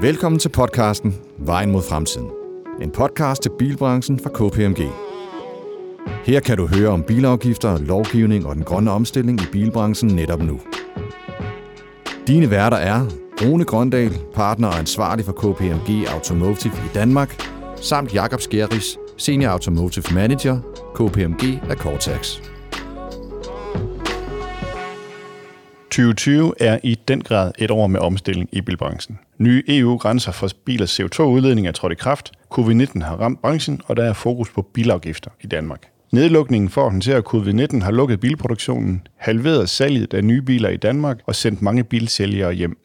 Velkommen til podcasten Vejen mod fremtiden. En podcast til bilbranchen fra KPMG. Her kan du høre om bilafgifter, lovgivning og den grønne omstilling i bilbranchen netop nu. Dine værter er Rune Grøndal, partner og ansvarlig for KPMG Automotive i Danmark, samt Jakob Skjeris, Senior Automotive Manager, KPMG af Cortex. 2020 er i den grad et år med omstilling i bilbranchen. Nye EU-grænser for bilers CO2-udledning er trådt i kraft, covid-19 har ramt branchen, og der er fokus på bilafgifter i Danmark. Nedlukningen for at håndtere covid-19 har lukket bilproduktionen, halveret salget af nye biler i Danmark og sendt mange bilsælgere hjem.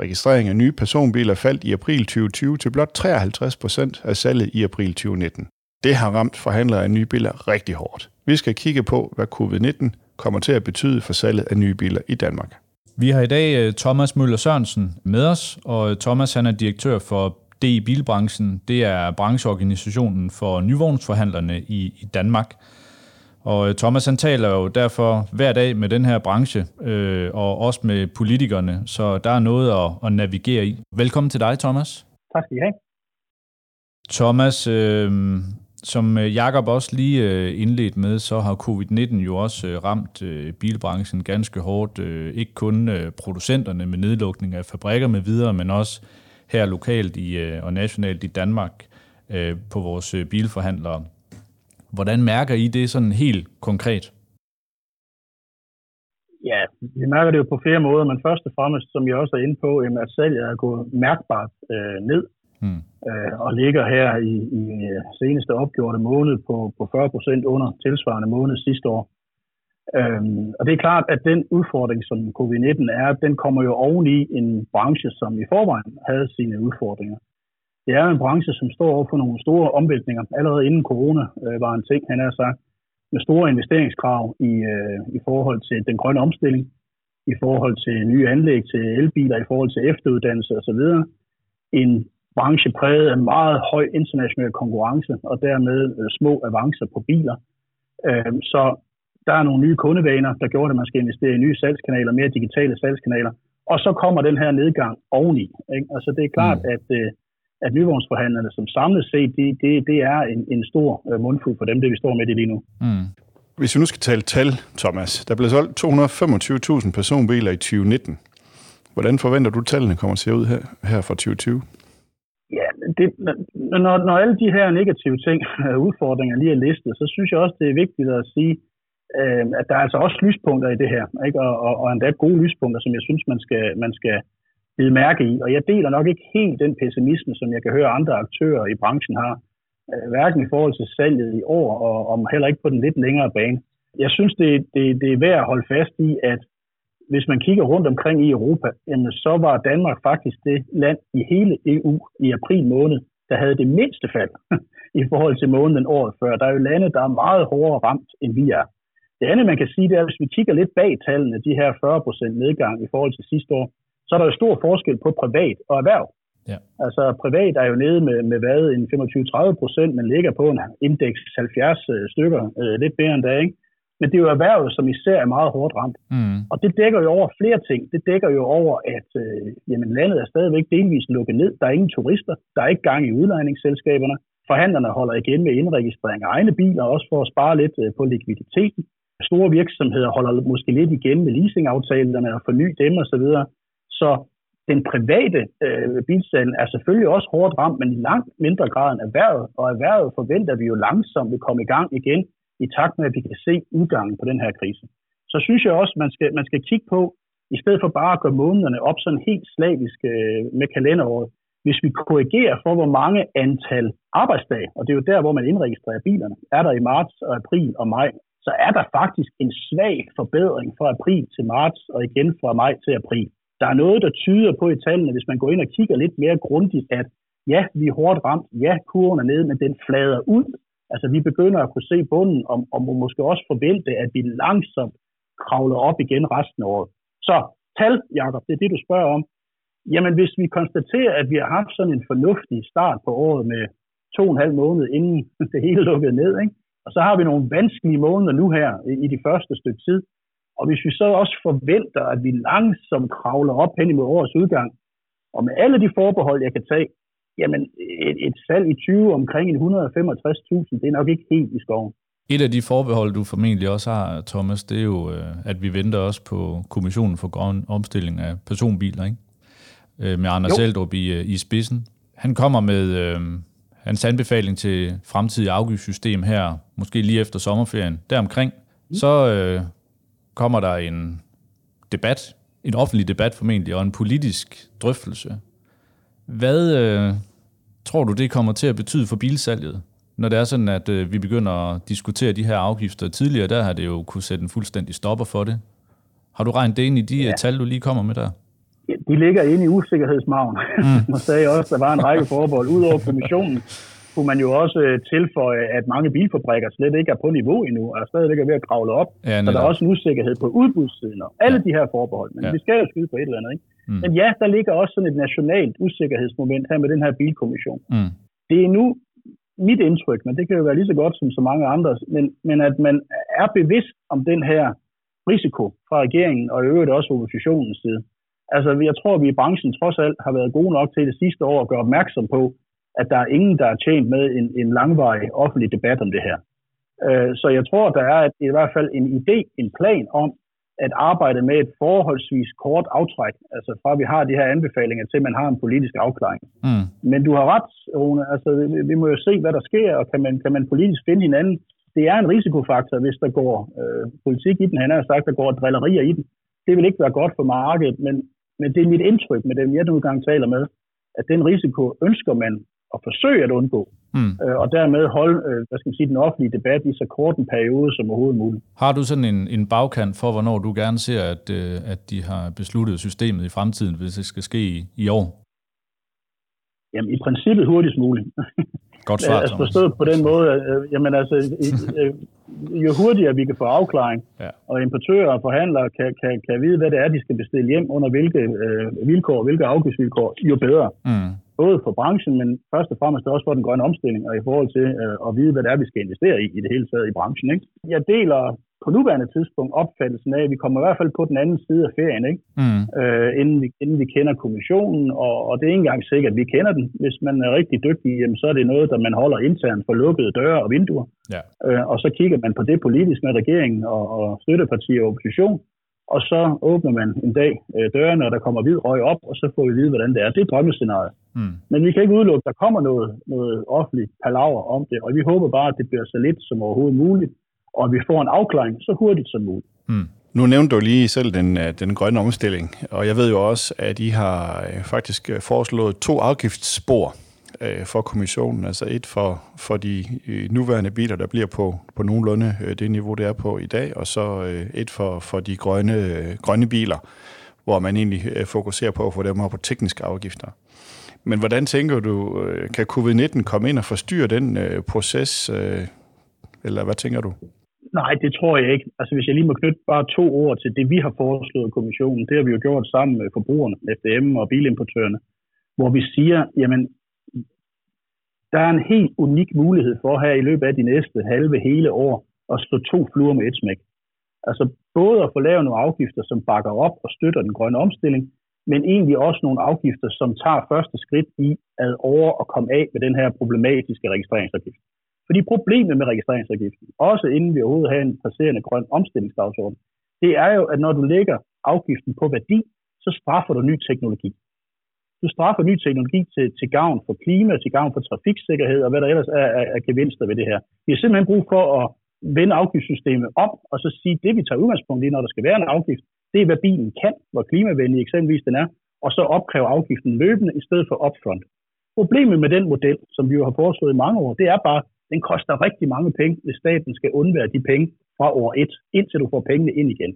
Registrering af nye personbiler faldt i april 2020 til blot 53 procent af salget i april 2019. Det har ramt forhandlere af nye biler rigtig hårdt. Vi skal kigge på, hvad covid-19 kommer til at betyde for salget af nye biler i Danmark. Vi har i dag øh, Thomas Møller Sørensen med os, og Thomas han er direktør for DI Bilbranchen. Det er brancheorganisationen for nyvognsforhandlerne i, i Danmark. Og øh, Thomas han taler jo derfor hver dag med den her branche, øh, og også med politikerne, så der er noget at, at navigere i. Velkommen til dig, Thomas. Tak skal I have. Thomas, øh, som øh, Jakob også lige øh, indledt med, så har covid-19 jo også øh, ramt bilbranchen ganske hårdt. Ikke kun producenterne med nedlukning af fabrikker med videre, men også her lokalt i, og nationalt i Danmark på vores bilforhandlere. Hvordan mærker I det sådan helt konkret? Ja, vi mærker det jo på flere måder, men først og fremmest, som jeg også er inde på, at salget er gået mærkbart ned mm. øh, og ligger her i, i øh, seneste opgjorte måned på, på 40 procent under tilsvarende måned sidste år. Øhm, og det er klart, at den udfordring, som covid-19 er, den kommer jo oveni en branche, som i forvejen havde sine udfordringer. Det er en branche, som står over for nogle store omvæltninger. Allerede inden corona øh, var en ting, han har sagt, med store investeringskrav i, øh, i forhold til den grønne omstilling, i forhold til nye anlæg til elbiler, i forhold til efteruddannelse osv. En branche præget af meget høj international konkurrence og dermed øh, små avancer på biler. Øh, så der er nogle nye kundevaner, der gjorde, at man skal investere i nye salgskanaler, mere digitale salgskanaler. Og så kommer den her nedgang oveni. Ikke? Altså det er klart, mm. at, øh, at nyvognsforhandlerne som samlet set, det, det, det er en, en stor øh, mundfuld for dem, det vi står med det lige nu. Mm. Hvis vi nu skal tale tal, Thomas. Der blev solgt 225.000 personbiler i 2019. Hvordan forventer du, at tallene kommer til at se ud her, her fra 2020? Det, når, når alle de her negative ting, øh, udfordringer lige er listet, så synes jeg også, det er vigtigt at sige, øh, at der er altså også lyspunkter i det her, ikke? Og, og, og endda gode lyspunkter, som jeg synes, man skal, man skal bide mærke i. Og jeg deler nok ikke helt den pessimisme, som jeg kan høre andre aktører i branchen har, øh, hverken i forhold til salget i år, og, og heller ikke på den lidt længere bane. Jeg synes, det, det, det er værd at holde fast i, at hvis man kigger rundt omkring i Europa, jamen, så var Danmark faktisk det land i hele EU i april måned, der havde det mindste fald i forhold til måneden året før. Der er jo lande, der er meget hårdere ramt, end vi er. Det andet, man kan sige, det er, at hvis vi kigger lidt bag tallene, de her 40% nedgang i forhold til sidste år, så er der jo stor forskel på privat og erhverv. Ja. Altså privat er jo nede med, med hvad, en 25-30 procent, men ligger på en indeks 70 øh, stykker, øh, lidt bedre end det, ikke? Men det er jo erhvervet, som især er meget hårdt ramt. Mm. Og det dækker jo over flere ting. Det dækker jo over, at øh, jamen, landet er stadigvæk delvist lukket ned. Der er ingen turister. Der er ikke gang i udlejningsselskaberne. Forhandlerne holder igen med indregistrering af egne biler, også for at spare lidt øh, på likviditeten. Store virksomheder holder måske lidt igen med leasingaftalerne og forny dem osv. Så, så den private øh, bilsalg er selvfølgelig også hårdt ramt, men i langt mindre grad end erhvervet. Og erhvervet forventer vi jo langsomt vil komme i gang igen i takt med, at vi kan se udgangen på den her krise. Så synes jeg også, at man skal, man skal kigge på, i stedet for bare at gøre månederne op sådan helt slavisk øh, med kalenderåret, hvis vi korrigerer for, hvor mange antal arbejdsdage, og det er jo der, hvor man indregistrerer bilerne, er der i marts og april og maj, så er der faktisk en svag forbedring fra april til marts og igen fra maj til april. Der er noget, der tyder på i tallene, hvis man går ind og kigger lidt mere grundigt, at ja, vi er hårdt ramt, ja, kurven er nede, men den flader ud Altså vi begynder at kunne se bunden, og, og må måske også forvente, at vi langsomt kravler op igen resten af året. Så tal, Jacob, det er det, du spørger om. Jamen hvis vi konstaterer, at vi har haft sådan en fornuftig start på året med to og en halv måned, inden det hele lukkede ned, ikke? og så har vi nogle vanskelige måneder nu her i, de første stykke tid, og hvis vi så også forventer, at vi langsomt kravler op hen imod årets udgang, Og med alle de forbehold, jeg kan tage, jamen et, et salg i 20 omkring 165.000, det er nok ikke helt i skoven. Et af de forbehold, du formentlig også har, Thomas, det er jo, øh, at vi venter også på Kommissionen for Grøn Omstilling af personbiler, ikke? Øh, med Anders Eldrup i, øh, i spidsen. Han kommer med øh, hans anbefaling til fremtidig afgiftssystem her, måske lige efter sommerferien. Deromkring, mm. så øh, kommer der en debat, en offentlig debat formentlig, og en politisk drøftelse. Hvad øh, tror du, det kommer til at betyde for bilsalget? når det er sådan, at øh, vi begynder at diskutere de her afgifter tidligere, der har det jo kunne sætte en fuldstændig stopper for det. Har du regnet det ind i de ja. tal, du lige kommer med der? Ja, de ligger inde i usikkerhedsmagen. Mm. man sagde også, at der var en række forbehold. Udover kommissionen kunne man jo også øh, tilføje, at mange bilfabrikker slet ikke er på niveau endnu, og stadigvæk er ved at kravle op. Ja, så der er også en usikkerhed på udbudssiden og alle ja. de her forbehold. Men ja. vi skal jo skyde på et eller andet. Ikke? Mm. Men ja, der ligger også sådan et nationalt usikkerhedsmoment her med den her bilkommission. Mm. Det er nu mit indtryk, men det kan jo være lige så godt som så mange andre, men, men at man er bevidst om den her risiko fra regeringen og i øvrigt også oppositionens side. Altså, jeg tror, at vi i branchen trods alt har været gode nok til det sidste år at gøre opmærksom på, at der er ingen, der er tjent med en, en langvarig offentlig debat om det her. Øh, så jeg tror, der er i hvert fald en idé, en plan om, at arbejde med et forholdsvis kort aftræk, altså fra vi har de her anbefalinger til, man har en politisk afklaring. Mm. Men du har ret, Rune, altså vi, må jo se, hvad der sker, og kan man, kan man politisk finde hinanden. Det er en risikofaktor, hvis der går øh, politik i den. Han har sagt, der går drillerier i den. Det vil ikke være godt for markedet, men, men det er mit indtryk med dem, jeg nu gang taler med, at den risiko ønsker man at forsøge at undgå, mm. øh, og dermed holde øh, hvad skal man sige, den offentlige debat i så kort en periode som overhovedet muligt. Har du sådan en, en bagkant for, hvornår du gerne ser, at, øh, at de har besluttet systemet i fremtiden, hvis det skal ske i, i år? Jamen i princippet hurtigst muligt. Godt svar, altså forstået på den måde, øh, jamen altså, øh, jo hurtigere vi kan få afklaring, ja. og importører og forhandlere kan, kan, kan vide, hvad det er, de skal bestille hjem under hvilke øh, vilkår, hvilke afgiftsvilkår, jo bedre. Mm både for branchen, men først og fremmest også for den grønne omstilling, og i forhold til øh, at vide, hvad det er, vi skal investere i i det hele taget i branchen. Ikke? Jeg deler på nuværende tidspunkt opfattelsen af, at vi kommer i hvert fald på den anden side af ferien, ikke? Mm. Øh, inden, vi, inden vi kender kommissionen, og, og det er ikke engang sikkert, at vi kender den. Hvis man er rigtig dygtig, jamen, så er det noget, der man holder internt for lukkede døre og vinduer. Ja. Øh, og så kigger man på det politisk med regeringen og, og støttepartier og opposition, og så åbner man en dag øh, dørene, og der kommer hvid røg op, og så får vi vide, hvordan det er. Det er drømmescenariet. Mm. Men vi kan ikke udelukke, at der kommer noget, noget offentligt palaver om det, og vi håber bare, at det bliver så lidt som overhovedet muligt, og at vi får en afklaring så hurtigt som muligt. Mm. Nu nævnte du lige selv den, øh, den grønne omstilling, og jeg ved jo også, at I har øh, faktisk foreslået to afgiftsspor øh, for kommissionen. Altså et for, for de øh, nuværende biler, der bliver på, på nogenlunde øh, det niveau, det er på i dag, og så øh, et for, for de grønne, øh, grønne biler, hvor man egentlig øh, fokuserer på at få dem op på tekniske afgifter. Men hvordan tænker du, øh, kan covid-19 komme ind og forstyrre den øh, proces, øh, eller hvad tænker du? Nej, det tror jeg ikke. Altså hvis jeg lige må knytte bare to ord til det, vi har foreslået kommissionen, det har vi jo gjort sammen med forbrugerne, FDM og bilimportørerne, hvor vi siger, jamen der er en helt unik mulighed for her i løbet af de næste halve hele år at slå to fluer med et smæk. Altså både at få lavet nogle afgifter, som bakker op og støtter den grønne omstilling, men egentlig også nogle afgifter, som tager første skridt i at over og komme af med den her problematiske registreringsafgift. Fordi problemet med registreringsafgiften, også inden vi overhovedet har en passerende grøn omstillingsdagsorden, det er jo, at når du lægger afgiften på værdi, så straffer du ny teknologi. Du straffer ny teknologi til, til gavn for klima, til gavn for trafiksikkerhed og hvad der ellers er af, af gevinster ved det her. Vi har simpelthen brug for at vende afgiftssystemet op og så sige, at det vi tager udgangspunkt i, når der skal være en afgift, det hvad bilen kan, hvor klimavenlig eksempelvis den er, og så opkræve afgiften løbende i stedet for upfront. Problemet med den model, som vi jo har foreslået i mange år, det er bare, at den koster rigtig mange penge, hvis staten skal undvære de penge fra år 1, indtil du får pengene ind igen.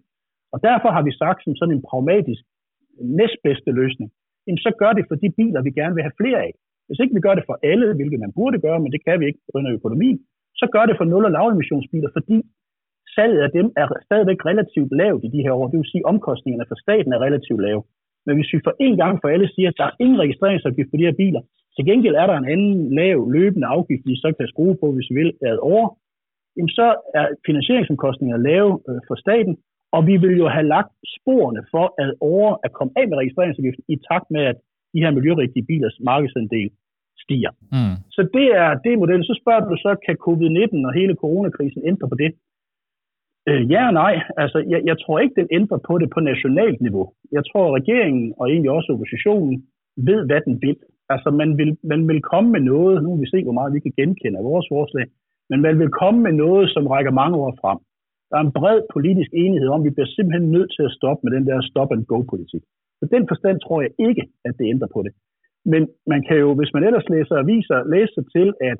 Og derfor har vi sagt som sådan en pragmatisk næstbedste løsning, jamen så gør det for de biler, vi gerne vil have flere af. Hvis ikke vi gør det for alle, hvilket man burde gøre, men det kan vi ikke på grund af økonomien, så gør det for nul- og lavemissionsbiler, fordi salget af dem er stadigvæk relativt lavt i de her år. Det vil sige, at omkostningerne for staten er relativt lave. Men hvis vi for en gang for alle siger, at der er ingen registreringsafgift på de her biler, til gengæld er der en anden lav løbende afgift, vi så kan skrue på, hvis vi vil, ad over, jamen så er finansieringsomkostningerne lave øh, for staten, og vi vil jo have lagt sporene for at over at komme af med registreringsafgiften i takt med, at de her miljørigtige bilers markedsandel stiger. Mm. Så det er det model. Så spørger du så, kan covid-19 og hele coronakrisen ændre på det? Øh, ja og nej. Altså, jeg, jeg tror ikke, den ændrer på det på nationalt niveau. Jeg tror, at regeringen og egentlig også oppositionen ved, hvad den vil. Altså, man vil, man vil komme med noget, nu vil vi se, hvor meget vi kan genkende af vores forslag, men man vil komme med noget, som rækker mange år frem. Der er en bred politisk enighed om, at vi bliver simpelthen nødt til at stoppe med den der stop-and-go-politik. Så den forstand tror jeg ikke, at det ændrer på det. Men man kan jo, hvis man ellers læser aviser, læse sig til, at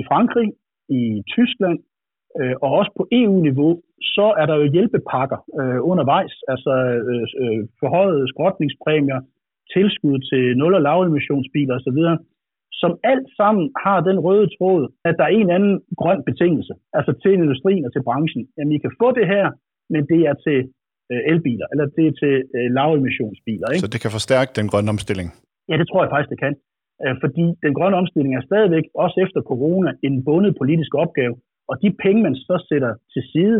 i Frankrig, i Tyskland øh, og også på EU-niveau, så er der jo hjælpepakker øh, undervejs, altså øh, øh, forhøjede skrotningspræmier, tilskud til nul- og lavemissionsbiler osv., som alt sammen har den røde tråd, at der er en anden grøn betingelse, altså til industrien og til branchen. Jamen, I kan få det her, men det er til øh, elbiler, eller det er til øh, lavemissionsbiler. Ikke? Så det kan forstærke den grønne omstilling? Ja, det tror jeg faktisk, det kan. Øh, fordi den grønne omstilling er stadigvæk, også efter corona, en bundet politisk opgave. Og de penge, man så sætter til side,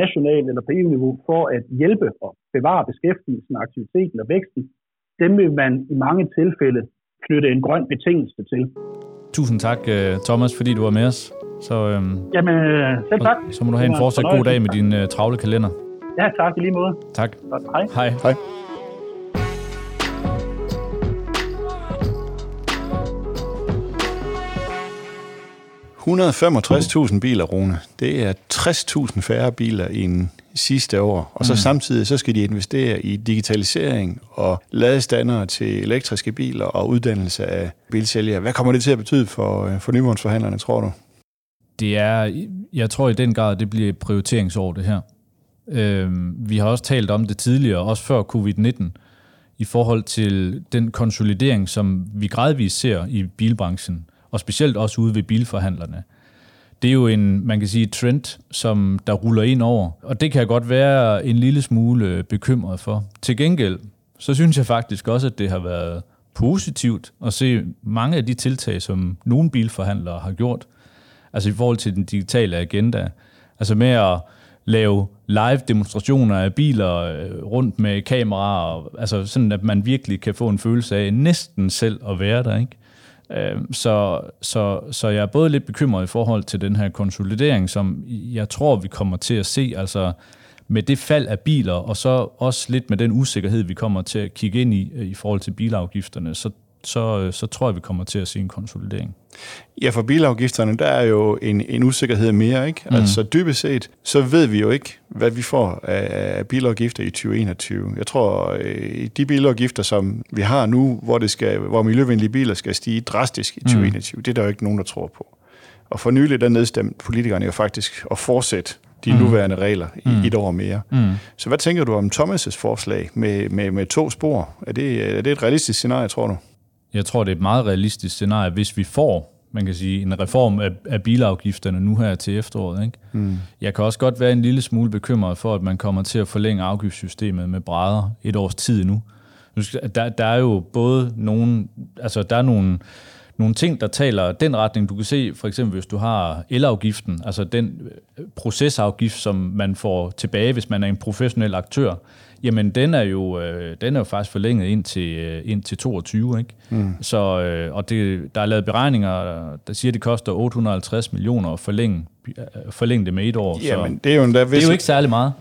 nationalt eller på EU-niveau, for at hjælpe og bevare beskæftigelsen, aktiviteten og væksten, dem vil man i mange tilfælde knytte en grøn betingelse til. Tusind tak, øh, Thomas, fordi du var med os. Så, øhm, Jamen, øh, selv tak. Så må du have en fortsat god dag med din uh, travle kalender. Ja, tak i lige måde. Tak. Godt, hej. Hej. Hej. ...165.000 biler, Rune. Det er 60.000 færre biler end sidste år. Og så mm. samtidig så skal de investere i digitalisering og ladestandere til elektriske biler og uddannelse af bilsælgere. Hvad kommer det til at betyde for, for nyvånsforhandlerne, tror du? Det er, jeg tror i den grad, det bliver et prioriteringsår, det her. Øh, vi har også talt om det tidligere, også før covid-19, i forhold til den konsolidering, som vi gradvist ser i bilbranchen, og specielt også ude ved bilforhandlerne. Det er jo en, man kan sige, trend, som der ruller ind over, og det kan jeg godt være en lille smule øh, bekymret for. Til gengæld, så synes jeg faktisk også, at det har været positivt at se mange af de tiltag, som nogle bilforhandlere har gjort, altså i forhold til den digitale agenda, altså med at lave live demonstrationer af biler øh, rundt med kameraer, altså sådan, at man virkelig kan få en følelse af næsten selv at være der, ikke? Øhm, så, så, så jeg er både lidt bekymret i forhold til den her konsolidering, som jeg tror, vi kommer til at se, altså med det fald af biler, og så også lidt med den usikkerhed, vi kommer til at kigge ind i øh, i forhold til bilafgifterne, så, så, så tror jeg, vi kommer til at se en konsolidering. Ja, for bilafgifterne, der er jo en, en usikkerhed mere, ikke? Mm. Altså dybest set, så ved vi jo ikke, hvad vi får af, af bilafgifter i 2021. Jeg tror, øh, de bilafgifter, som vi har nu, hvor, det skal, hvor miljøvenlige biler skal stige drastisk i 2021, mm. det er der jo ikke nogen, der tror på. Og for nylig, der nedstemte politikerne jo faktisk at fortsætte de mm. nuværende regler i mm. et år mere. Mm. Så hvad tænker du om Thomas' forslag med, med, med to spor? Er det, er det et realistisk scenarie, tror du? Jeg tror, det er et meget realistisk scenarie, hvis vi får man kan sige, en reform af, af bilafgifterne nu her til efteråret. Ikke? Mm. Jeg kan også godt være en lille smule bekymret for, at man kommer til at forlænge afgiftssystemet med brædder et års tid nu. Der, der er jo både nogle, altså der er nogle, nogle ting, der taler den retning. Du kan se for eksempel, hvis du har elafgiften, altså den procesafgift, som man får tilbage, hvis man er en professionel aktør, Jamen, den er jo, øh, den er jo faktisk forlænget ind til, øh, ind til 22, ikke? Mm. Så, øh, og det, der er lavet beregninger, der siger, at det koster 850 millioner at forlænge, øh, forlænge det med et år. Jamen, så det er jo, endda, det er jo ikke særlig meget.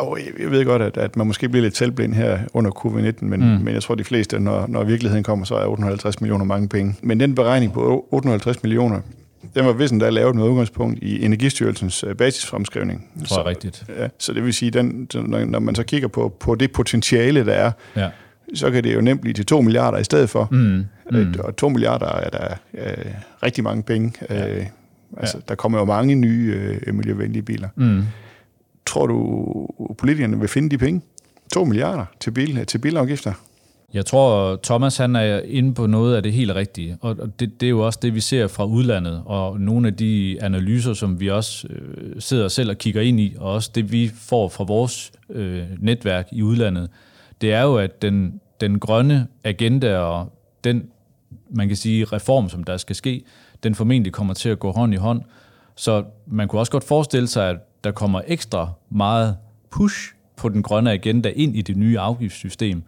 Wow, jeg ved godt, at, at man måske bliver lidt selvblind her under covid-19, men, mm. men jeg tror, de fleste, når, når virkeligheden kommer, så er 850 millioner mange penge. Men den beregning på 850 millioner, den var vist der lavet med udgangspunkt i Energistyrelsens øh, basisfremskrivning. Det tror jeg så, rigtigt. Ja, så det vil sige, den, når man så kigger på, på det potentiale, der er, ja. så kan det jo nemt blive til 2 milliarder i stedet for. Mm. Mm. Og 2 milliarder er der øh, rigtig mange penge. Ja. Øh, altså, ja. Der kommer jo mange nye øh, miljøvenlige biler. Mm. Tror du, politikerne vil finde de penge? 2 milliarder til, bil, til bilafgifter? Jeg tror, Thomas han er inde på noget af det helt rigtige, og det, det er jo også det, vi ser fra udlandet, og nogle af de analyser, som vi også øh, sidder selv og kigger ind i, og også det, vi får fra vores øh, netværk i udlandet, det er jo, at den, den grønne agenda og den, man kan sige, reform, som der skal ske, den formentlig kommer til at gå hånd i hånd. Så man kunne også godt forestille sig, at der kommer ekstra meget push på den grønne agenda ind i det nye afgiftssystem,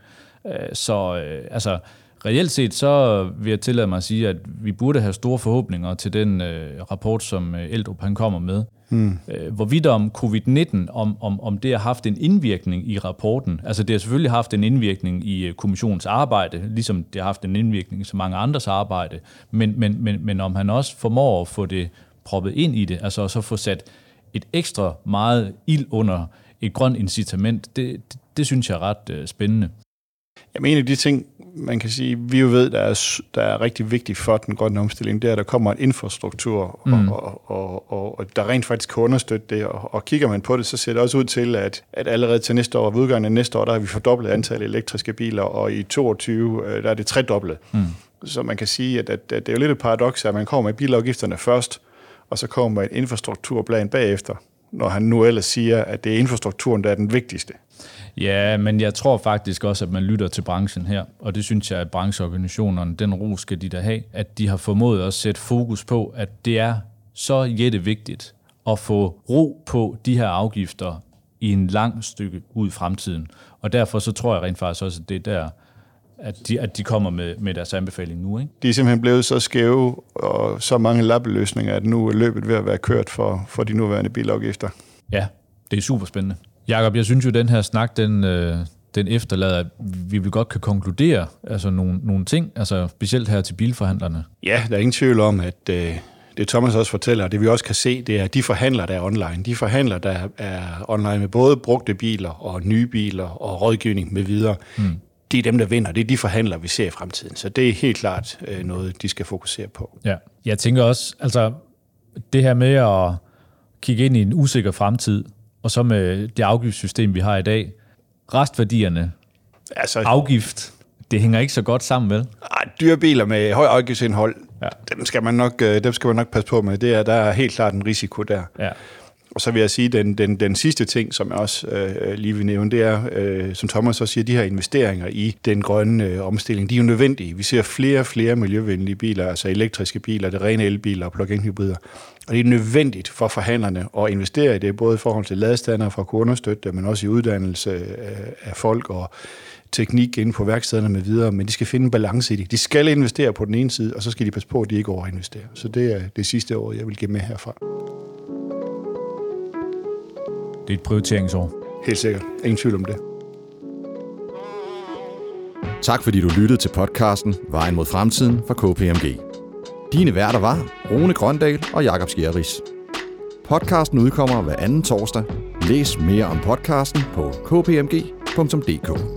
så øh, altså, reelt set, så vil jeg tillade mig at sige, at vi burde have store forhåbninger til den øh, rapport, som øh, Eldrup han kommer med. Hmm. Øh, hvorvidt om covid-19, om, om, om det har haft en indvirkning i rapporten. Altså det har selvfølgelig haft en indvirkning i øh, kommissionens arbejde, ligesom det har haft en indvirkning i så mange andres arbejde, men, men, men, men om han også formår at få det proppet ind i det, altså så få sat et ekstra meget ild under et grønt incitament, det, det, det synes jeg er ret øh, spændende. Jamen en af de ting, man kan sige, vi jo ved, der er, der er rigtig vigtigt for den grønne omstilling, det er, at der kommer en infrastruktur, mm. og, og, og, og der rent faktisk kan understøtte det. Og, og kigger man på det, så ser det også ud til, at, at allerede til næste år, ved udgangen af næste år, der har vi fordoblet antallet af elektriske biler, og i 22 øh, der er det tredoblet. Mm. Så man kan sige, at, at, at det er jo lidt et paradoks, at man kommer med bilafgifterne først, og så kommer en infrastrukturplan bagefter, når han nu ellers siger, at det er infrastrukturen, der er den vigtigste. Ja, men jeg tror faktisk også, at man lytter til branchen her, og det synes jeg, at brancheorganisationerne, den ro skal de der have, at de har formået at sætte fokus på, at det er så vigtigt at få ro på de her afgifter i en lang stykke ud i fremtiden. Og derfor så tror jeg rent faktisk også, at det er der, at de, at de kommer med, med deres anbefaling nu. Ikke? De er simpelthen blevet så skæve og så mange lappeløsninger, at nu er løbet ved at være kørt for, for de nuværende bilafgifter. Ja, det er super spændende. Jakob, jeg synes jo, at den her snak, den, øh, den efterlader, at vi vil godt kan konkludere altså nogle, nogle ting, altså specielt her til bilforhandlerne. Ja, der er ingen tvivl om, at øh, det Thomas også fortæller, og det vi også kan se, det er, at de forhandler, der er online, de forhandler, der er online med både brugte biler og nye biler og rådgivning med videre, mm. det er dem, der vinder. Det er de forhandlere, vi ser i fremtiden. Så det er helt klart øh, noget, de skal fokusere på. Ja, jeg tænker også, altså det her med at kigge ind i en usikker fremtid, og så med det afgiftssystem, vi har i dag, restværdierne, altså, afgift, det hænger ikke så godt sammen, vel? Ej, dyre biler med høj afgiftsindhold, ja. dem, skal man nok, øh, dem skal man nok passe på med. Det er, der er helt klart en risiko der. Ja. Og så vil jeg sige, den, den, den sidste ting, som jeg også øh, lige vil nævne, det er, øh, som Thomas også siger, de her investeringer i den grønne øh, omstilling, de er jo nødvendige. Vi ser flere og flere miljøvenlige biler, altså elektriske biler, det rene elbiler og plug-in hybrider. Og det er nødvendigt for forhandlerne at investere i det, både i forhold til ladestander for at kunne understøtte det, men også i uddannelse øh, af folk og teknik inden på værkstederne med videre, men de skal finde en balance i det. De skal investere på den ene side, og så skal de passe på, at de ikke overinvesterer. Så det er det sidste år, jeg vil give med herfra. Det er et prioriteringsår. Helt sikkert. Ingen tvivl om det. Tak fordi du lyttede til podcasten Vejen mod fremtiden fra KPMG. Dine værter var Rune Grøndal og Jakob Skjerris. Podcasten udkommer hver anden torsdag. Læs mere om podcasten på kpmg.dk.